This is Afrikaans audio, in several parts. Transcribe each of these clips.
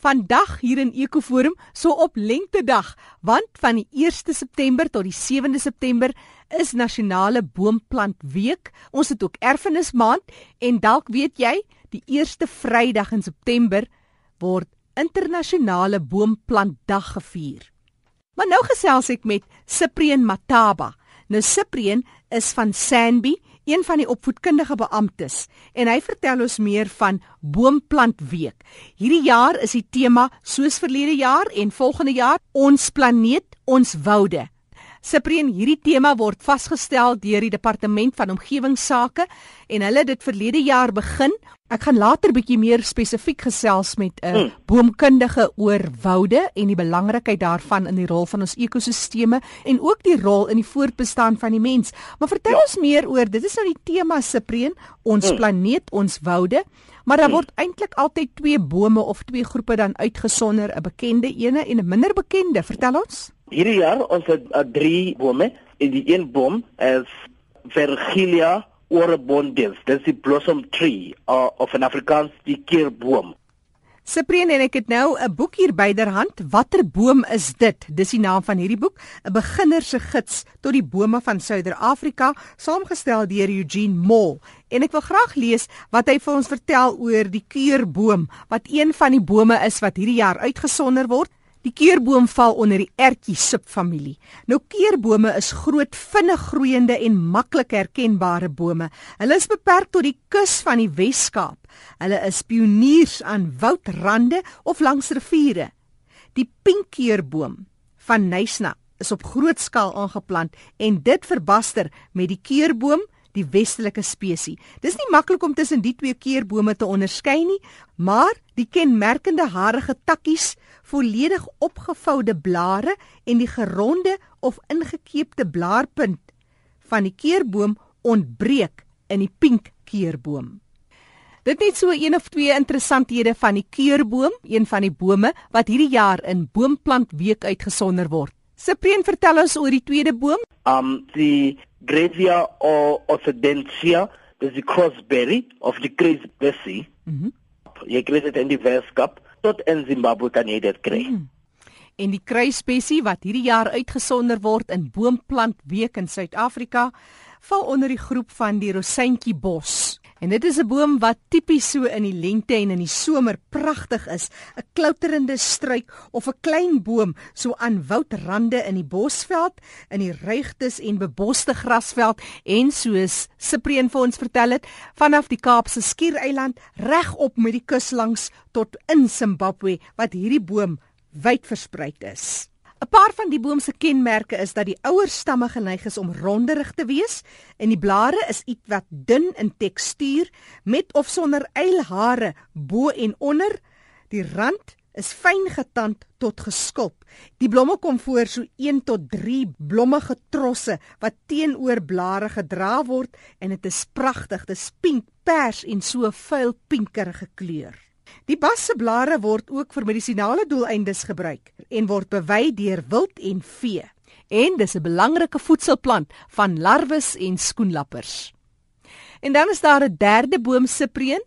Vandag hier in Ekoforum so op Lentedag, want van die 1 September tot die 7de September is nasionale boomplant week. Ons het ook erfenismaand en dalk weet jy, die eerste Vrydag in September word internasionale boomplanddag gevier. Maar nou gesels ek met Cyprian Mataba. Nou Cyprian is van Sanby een van die opvoedkundige beamptes en hy vertel ons meer van Boomplant Week. Hierdie jaar is die tema soos verlede jaar en volgende jaar ons planeet, ons woude. Cyprian, hierdie tema word vasgestel deur die departement van omgewingsake en hulle het dit verlede jaar begin. Ek gaan later bietjie meer spesifiek gesels met 'n mm. boomkundige oor woude en die belangrikheid daarvan in die rol van ons ekosisteme en ook die rol in die voortbestaan van die mens. Maar vertel ja. ons meer oor dit is nou die tema Cyprian, ons mm. planeet, ons woude. Maar daar mm. word eintlik altyd twee bome of twee groepe dan uitgesonder, 'n bekende ene en 'n minder bekende. Vertel ons. Hierdie jaar ons het uh, drie bome. En die een boom is Vergilia orebondens. Dit is blossom tree uh, of 'n Afrikaans die keerboom. Cyprien en ek het nou 'n boek hier byderhand. Watter boom is dit? Dis die naam van hierdie boek, 'n beginner se gids tot die bome van Suider-Afrika, saamgestel deur Eugene Moll. En ek wil graag lees wat hy vir ons vertel oor die keurboom, wat een van die bome is wat hierdie jaar uitgesonder word. Die keurboom val onder die ertjie subfamilie. Nou keurbome is groot, vinnig groeiende en maklik herkenbare bome. Hulle is beperk tot die kus van die Wes-Kaap. Hulle is pioniers aan woudrando of langs riviere. Die pinkkeurboom van Nysna is op groot skaal aangeplant en dit verbaster met die keurboom die westelike spesies. Dis nie maklik om tussen die twee keurbome te onderskei nie, maar die kenmerkende harige takkies, volledig opgevoude blare en die geronde of ingekeepte blaarpunt van die keurboom ontbreek in die pink keurboom. Dit net so een of twee interessanthede van die keurboom, een van die bome wat hierdie jaar in Boomplant Week uitgesonder word. Cyprien, vertel ons oor die tweede boom. Um die Grevia orthodentia, dis die crossberry of die crazy bessie. Mhm. Mm jy kry dit in die Weskaap tot in Zimbabwe kan jy dit kry. Mm. En die kruisspessie wat hierdie jaar uitgesonder word in Boomplant Week in Suid-Afrika, val onder die groep van die Rosyntjie bos. En dit is 'n boom wat tipies so in die lente en in die somer pragtig is, 'n klouterende struik of 'n klein boom so aan woudrando in die bosveld, in die ruigtes en beboste grasveld en soos Cyprien vir ons vertel het, vanaf die Kaapse Skiereiland reg op met die kus langs tot in Zimbabwe wat hierdie boom wyd versprei is. 'n Paar van die boom se kenmerke is dat die ouer stamme geneig is om ronderig te wees en die blare is ietwat dun in tekstuur met of sonder eilhare bo en onder. Die rand is fyn getand tot geskulp. Die blomme kom voor so 1 tot 3 blommige trosse wat teenoor blare gedra word en dit is pragtig. Dit is pink, pers en so vuil pinkerige kleur. Die bas se blare word ook vir medisinale doeleindes gebruik en word bewy deur wild en vee. En dis 'n belangrike voedselplant van larwes en skoenlappers. En dan is daar 'n derde boom Cyprien.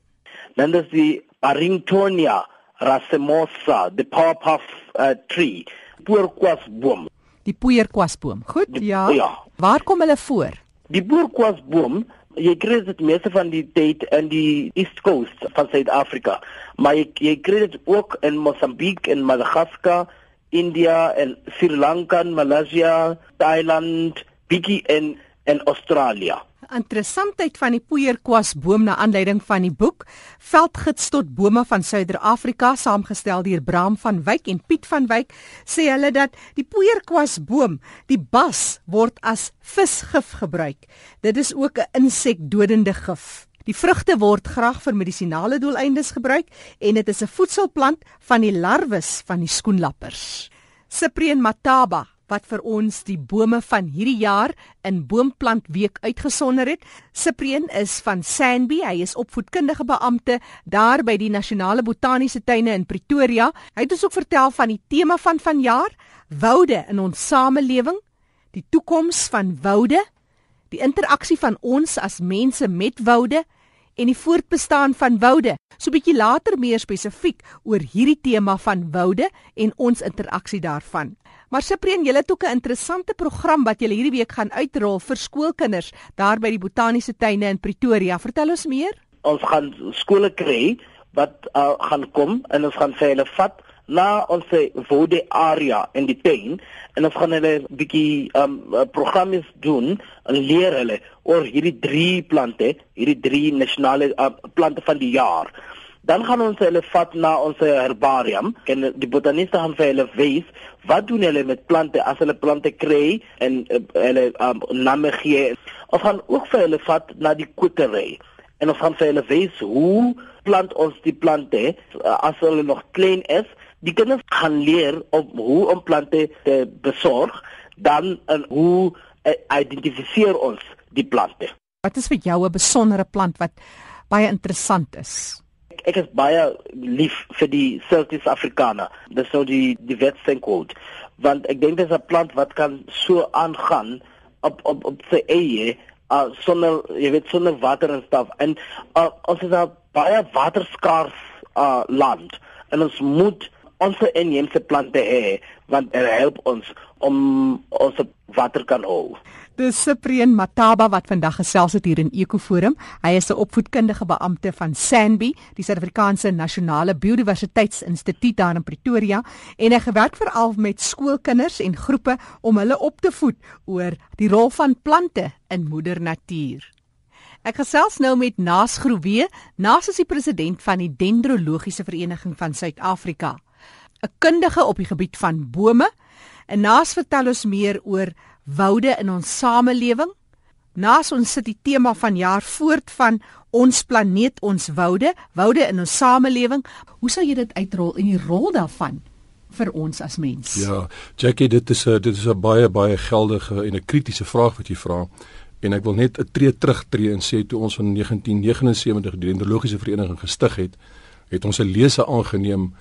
Dan is die Arringtonia racemosa, the powerpuff uh, tree, poerkwasboom. Die poerkwasboom. Goed, die, ja. Ja. Waar kom hulle voor? Die poerkwasboom jy kry dit meeste van die tyd in die East Coast van Suid-Afrika, maar jy jy kry dit ook in Mosambiek en Madagaskar, India en Sri Lanka, Malaysia, Thailand, bietjie in in Australië interessantheid van die poeierkwasboom na aanleiding van die boek Veldgids tot bome van Suider-Afrika saamgestel deur Bram van Wyk en Piet van Wyk sê hulle dat die poeierkwasboom die bas word as visgif gebruik. Dit is ook 'n insekdodende gif. Die vrugte word graag vir medisinale doeleindes gebruik en dit is 'n voedselplant van die larwes van die skoenlappers. Cyprien Mataba wat vir ons die bome van hierdie jaar in Boomplant Week uitgesonder het. Cyprien is van Sanby, hy is opvoedkundige beampte daar by die Nasionale Botaniese Tuine in Pretoria. Hy het ons ook vertel van die tema van vanjaar, woude in ons samelewing, die toekoms van woude, die interaksie van ons as mense met woude en die voortbestaan van woude. So bietjie later meer spesifiek oor hierdie tema van woude en ons interaksie daarvan. Maar Cyprien, julle het ook 'n interessante program wat julle hierdie week gaan uitrol vir skoolkinders daar by die Botaniese Tuine in Pretoria. Vertel ons meer. Ons gaan skole kry wat uh, gaan kom en ons gaan vir hulle vat na ons wode area in die tuin en ons gaan hulle bietjie um programme doen en leer hulle oor hierdie drie plante, hierdie drie nasionale uh, plante van die jaar. Dan gaan ons hulle vat na ons herbarium en die botaniste gaan vir hulle wys wat doen hulle met plante as hulle plante kry en uh, hulle um, name gee. Ons gaan ook vir hulle vat na die kwekery en ons gaan vir hulle wys hoe plant ons die plante uh, as hulle nog klein is die kinders gaan leer op hoe om plante te besorg, dan en hoe uh, identifiseer ons die plante. Wat is vir jou 'n besondere plant wat baie interessant is? Ek, ek is baie lief vir die Celtis africana. Dis so die die wetsenkwoord. Want ek dink dit is 'n plant wat kan so aangaan op op op sy eie uh sonder jy weet sonder water en stof en uh, ons is 'n baie waterskaars uh land en ons moet ons inheemse plante hê want dit help ons om ons water kan hou. Dis Cyprian Mataba wat vandag gesels het hier in Ekoforum. Hy is 'n opvoedkundige beampte van SANBI, die Suid-Afrikaanse Nasionale Biodiversiteitsinstituut daar in Pretoria, en hy gewerk veral met skoolkinders en groepe om hulle op te voed oor die rol van plante in moeder natuur. Ek gesels nou met Naas Groewe. Naas is die president van die Dendrologiese Vereniging van Suid-Afrika. 'n kundige op die gebied van bome. En Naas vertel ons meer oor woude in ons samelewing. Naas ons sit die tema van jaar voort van ons planeet, ons woude, woude in ons samelewing. Hoe sal jy dit uitrol in die rol daarvan vir ons as mens? Ja, Jackie, dit is 'n dit is 'n baie baie geldige en 'n kritiese vraag wat jy vra. En ek wil net 'n tree terugtreë en sê toe ons in 1979 die Dendrologiese Vereniging gestig het, het ons 'n lese aangeneem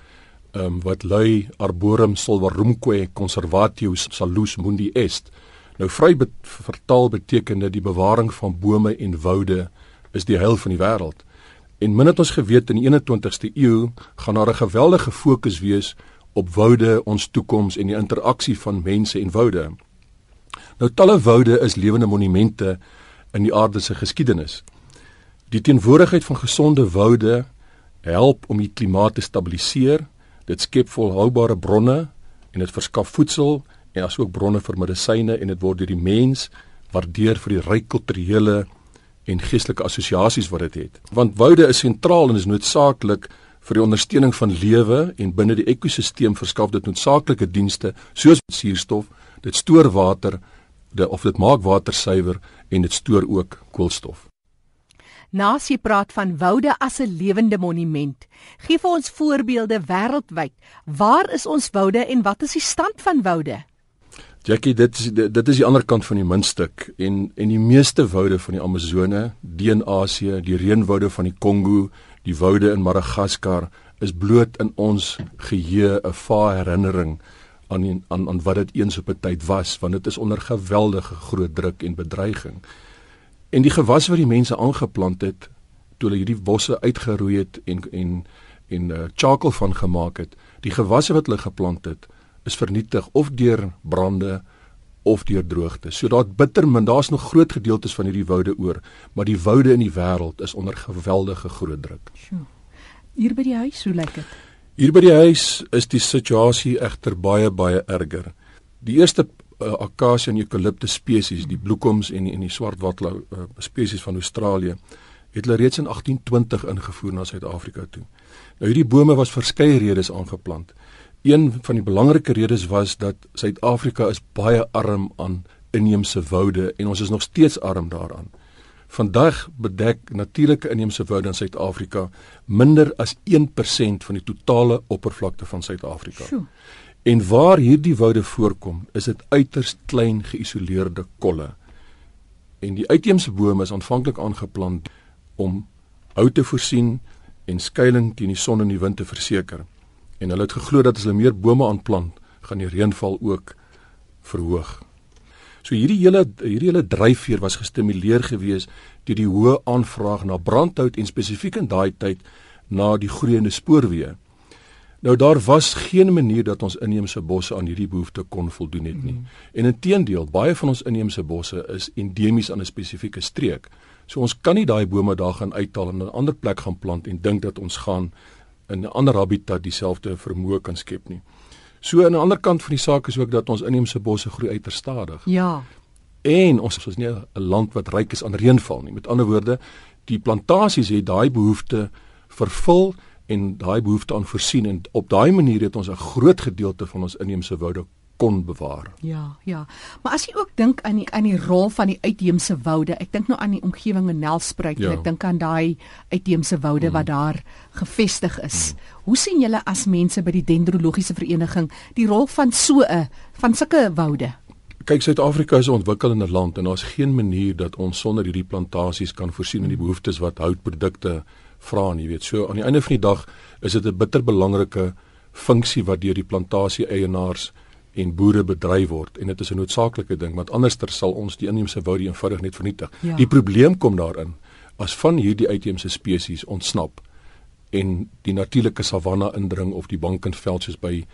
um, wat lui Arboretum solvarumque conservatius salus mundi est. Nou vry be vertaal beteken dit die bewaring van bome en woude is die heil van die wêreld. En min het ons geweet in die 21ste eeu gaan daar 'n geweldige fokus wees op woude, ons toekoms en die interaksie van mense en woude. Nou talle woude is lewende monumente in die aarde se geskiedenis. Die teenwoordigheid van gesonde woude help om die klimaat te stabiliseer Dit skep volhoubare bronne en dit verskaf voedsel en asook bronne vir medisyne en dit word deur die mens waardeer vir die ryk kulturele en geestelike assosiasies wat dit het. Want woude is sentraal en is noodsaaklik vir die ondersteuning van lewe en binne die ekosisteem verskaf dit noodsaaklike dienste soos suurstof, dit stoor water, dit of dit maak water suiwer en dit stoor ook koolstof. Naas jy praat van woude as 'n lewende monument, gee vir ons voorbeelde wêreldwyd. Waar is ons woude en wat is die stand van woude? Jackie, dit is dit is die ander kant van die muntstuk en en die meeste woude van die Amazone, die in Asië, die reënwoude van die Kongo, die woude in Madagaskar is bloot in ons geheue 'n vae herinnering aan aan aan wat dit eens op 'n tyd was, want dit is onder geweldige groot druk en bedreiging. En die gewas wat die mense aangeplant het toe hulle hierdie bosse uitgeroei het en en en uh, charcoal van gemaak het, die gewasse wat hulle geplant het, is vernietig of deur brande of deur droogte. So daar bitter min, daar's nog groot gedeeltes van hierdie woude oor, maar die woude in die wêreld is onder geweldige groot druk. Hier by die huis, hoe lyk dit? Hier by die huis is die situasie egter baie baie erger. Die eerste uh, akasie en eukaliptus spesies, die bloekoms en en die swartwatla uh, spesies van Australië, het hulle reeds in 1820 ingevoer na Suid-Afrika toe. Nou hierdie bome was verskeie redes aangeplant. Een van die belangrike redes was dat Suid-Afrika is baie arm aan inheemse woude en ons is nog steeds arm daaraan. Vandag bedek natuurlike inheemse woude in Suid-Afrika minder as 1% van die totale oppervlakte van Suid-Afrika. En waar hierdie woude voorkom, is dit uiters klein geïsoleerde kolle. En die uitheemse bome is aanvanklik aangeplant om hout te voorsien en skuilings teen die son en die wind te verseker. En hulle het geglo dat as hulle meer bome aanplant, gaan die reënval ook verhoog. So hierdie hele hierdie hele dryfveer was gestimuleer gewees deur die hoë aanvraag na brandhout en spesifiek in daai tyd na die groeiende spoorweë. Nou daar was geen manier dat ons inheemse bosse aan hierdie behoefte kon voldoen het nie. Mm. En inteendeel, baie van ons inheemse bosse is endemies aan 'n spesifieke streek. So ons kan nie daai bome daar gaan uithaal en 'n ander plek gaan plant en dink dat ons gaan in 'n ander habitat dieselfde vermoë kan skep nie. So aan die ander kant van die saak is ook dat ons inheemse bosse groei uiters stadig. Ja. En ons is nie 'n land wat ryk is aan reënval nie. Met ander woorde, die plantasies het daai behoefte vervul en daai behoefte aan voorsien en op daai manier het ons 'n groot gedeelte van ons inheemse woude kon bewaar. Ja, ja. Maar as jy ook dink aan die aan die rol van die uitheemse woude, ek dink nou aan die omgewing in Nelspruit, ja. ek dink aan daai uitheemse woude mm. wat daar gevestig is. Mm. Hoe sien julle as mense by die dendrologiese vereniging die rol van so 'n van sulke woude? Kyk, Suid-Afrika is 'n ontwikkelende land en daar's geen manier dat ons sonder hierdie plantasies kan voorsien in die behoeftes wat houtprodukte vra en jy weet so aan die einde van die dag is dit 'n bitter belangrike funksie wat deur die plantasie eienaars en boere bedryf word en dit is 'n noodsaaklike ding want anderster sal ons die inheemse wou die eenvoudig net vernietig. Ja. Die probleem kom daarin as van hierdie uitheemse spesies ontsnap en die natuurlike savanna indring of die bankenveld soos by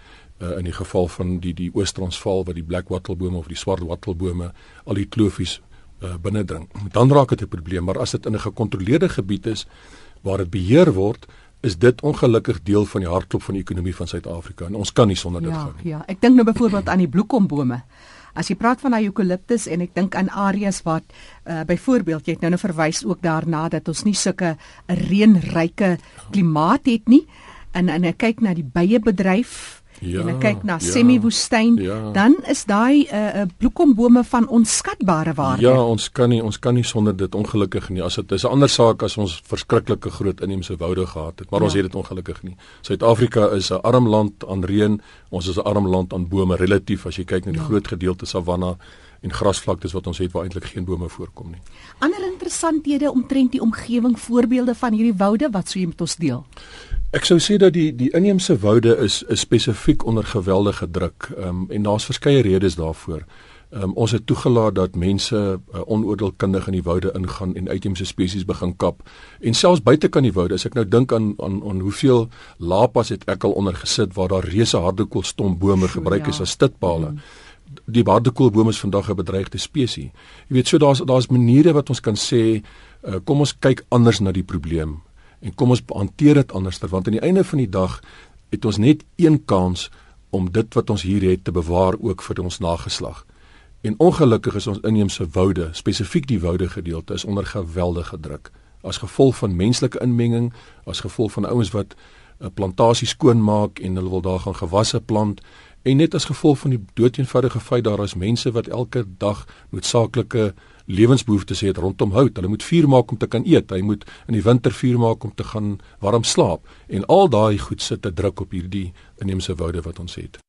uh, in die geval van die die Oos-Transvaal waar die black wattlebome of die swart wattlebome al die klofies uh, binnendring. Dan raak dit 'n probleem, maar as dit in 'n gekontroleerde gebied is waar dit beheer word, is dit ongelukkig deel van die hartklop van die ekonomie van Suid-Afrika en ons kan nie sonder dit ja, gaan nie. Ja, ek dink nou byvoorbeeld aan die bloekombome. As jy praat van eukaliptus en ek dink aan areas wat uh, byvoorbeeld jy het nou nou verwys ook daarna dat ons nie sulke 'n reënryke klimaat het nie. En en ek kyk na die beiebedryf ja, en kyk na ja, semi-woestyn, ja. dan is daai 'n uh, eh, eh, bloekombome van onskatbare waarde. Ja, ons kan nie ons kan nie sonder dit ongelukkig nie. As dit is 'n ander saak as ons verskriklike groot inheemse woude gehad het, maar ja. ons het dit ongelukkig nie. Suid-Afrika is 'n arm land aan reën, ons is 'n arm land aan bome relatief as jy kyk na die ja. groot gedeelte savanna en grasvlaktes wat ons het waar eintlik geen bome voorkom nie. Ander interessanthede omtrent die omgewing, voorbeelde van hierdie woude wat sou jy met ons deel? Ek sou sê dat die die inheemse woude is is spesifiek onder geweldige druk. Ehm um, en daar's verskeie redes daarvoor. Um, ons het toegelaat dat mense uh, onoordeelkundig in die woude ingaan en uitheemse spesies begin kap. En selfs buite kan die woude, as ek nou dink aan aan aan hoeveel lapas het ek al onder gesit waar daar reuse hardekoolstompbome gebruik is ja. as stitpale. Mm. Die hardekoolbome is vandag 'n bedreigde spesies. Jy weet so daar's daar's maniere wat ons kan sê uh, kom ons kyk anders na die probleem en kom ons hanteer dit anders want aan die einde van die dag het ons net een kans om dit wat ons hier het te bewaar ook vir ons nageslag. En ongelukkig is ons inheemse woude, spesifiek die woude gedeelte is onder geweldige druk as gevolg van menslike inmenging, as gevolg van ouens wat 'n plantasie skoonmaak en hulle wil daar gaan gewasse plant en net as gevolg van die doeteenvoudige feit daar is mense wat elke dag noodsaaklike lewensbehoeftes het rondom hout. Hulle moet vuur maak om te kan eet. Hy moet in die winter vuur maak om te gaan warm slaap. En al daai goed sit te druk op hierdie inheemse woude wat ons het.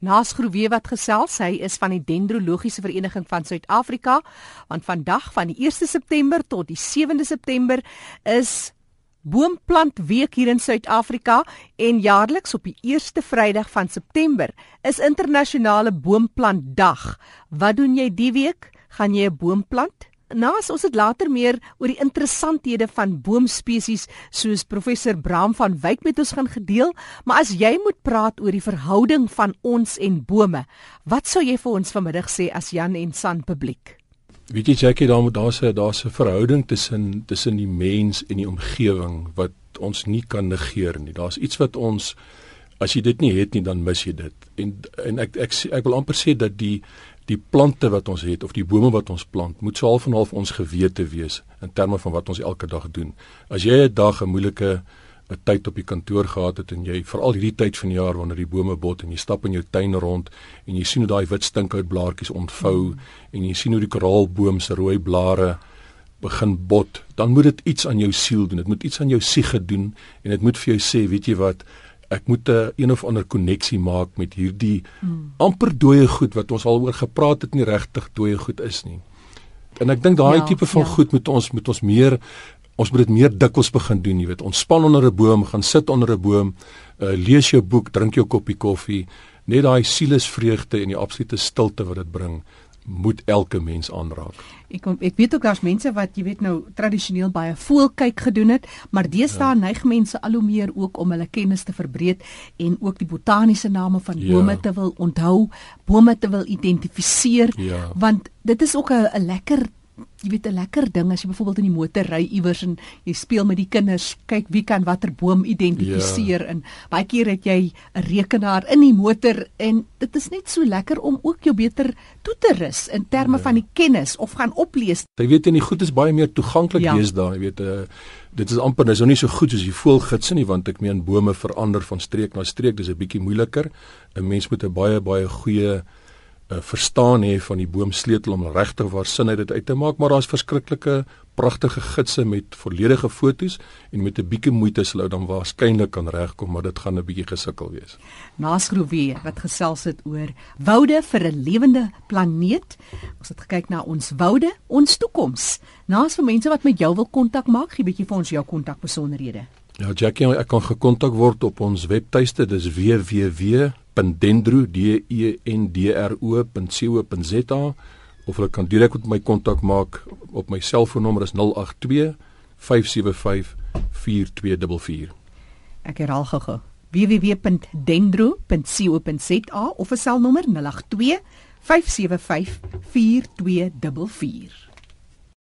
Naas Groewe wat gesels, hy is van die Dendrologiese Vereniging van Suid-Afrika, want vandag van die 1 September tot die 7de September is Boomplant Week hier in Suid-Afrika en jaarliks op die eerste Vrydag van September is internasionale Boomplant Dag. Wat doen jy die week? Gaan jy 'n boom plant? Nou, ons het later meer oor die interessanthede van boomspesies soos professor Bram van Wyk met ons gaan gedeel, maar as jy moet praat oor die verhouding van ons en bome, wat sou jy vir ons vanmiddag sê as Jan en San publiek? Weet jy Jackie, daar moet daar's 'n daar's 'n verhouding tussen tussen die mens en die omgewing wat ons nie kan negeer nie. Daar's iets wat ons as jy dit nie het nie, dan mis jy dit. En en ek ek ek, ek wil amper sê dat die die plante wat ons het of die bome wat ons plant moet so half en half ons gewete wees in terme van wat ons elke dag doen. As jy 'n dag 'n moeilike 'n tyd op die kantoor gehad het en jy veral hierdie tyd van die jaar wanneer die bome bot en jy stap in jou tuin rond en jy sien hoe daai wit stinkhoutblaartjies ontvou mm. en jy sien hoe die koraalboom se rooi blare begin bot, dan moet dit iets aan jou siel doen. Dit moet iets aan jou siege doen en dit moet vir jou sê, weet jy wat, ek moet 'n een, een of ander koneksie maak met hierdie hmm. amper dooie goed wat ons al oor gepraat het nie regtig dooie goed is nie. En ek dink daai ja, tipe van ja. goed moet ons moet ons meer ons moet dit meer dikwels begin doen, jy weet. Ontspan onder 'n boom, gaan sit onder 'n boom, uh, lees jou boek, drink jou koppie koffie, net daai sielesvreugde en die absolute stilte wat dit bring moet elke mens aanraak. Ek kom ek weet ook daar's mense wat jy weet nou tradisioneel baie voelkyk gedoen het, maar deesdae ja. neig mense al hoe meer ook om hulle kennis te verbreek en ook die botaniese name van bome ja. te wil onthou, bome te wil identifiseer, ja. want dit is ook 'n lekker jy weet 'n lekker ding as jy byvoorbeeld in die motor ry iewers en jy speel met die kinders, kyk wie kan watter boom identifiseer ja. en baie keer het jy 'n rekenaar in die motor en dit is net so lekker om ook jou beter toe te rus in terme ja. van die kennis of gaan oplees. Jy weet en die goed is baie meer toeganklik ja. wees daar, jy weet uh, dit is amper dis nou nie so goed soos die voelgidse nie want ek meen bome verander van streek na streek, dis 'n bietjie moeiliker. 'n Mens moet 'n baie baie goeie uh, verstaan hê van die boomsleutel om regtig waar sin uit dit uit te maak, maar daar's verskriklike pragtige gidse met volledige fotos en met 'n bietjie moeite sou dan waarskynlik kan regkom, maar dit gaan 'n bietjie gesukkel wees. Naskroe weer wat gesels het oor woude vir 'n lewende planeet. Ons het gekyk na ons woude, ons toekoms. Naas vir mense wat met jou wil kontak maak, gee bietjie vir ons jou kontakbesonderhede. Ja, Jackie, ek kan gekontak word op ons webtuiste, dis www.dendro.co.za of hulle kan direk met my kontak maak op my selfoonnommer is 082 575 4244. Ek herhaal gou-gou. www.dendro.co.za of 'n selnommer 082 575 4244.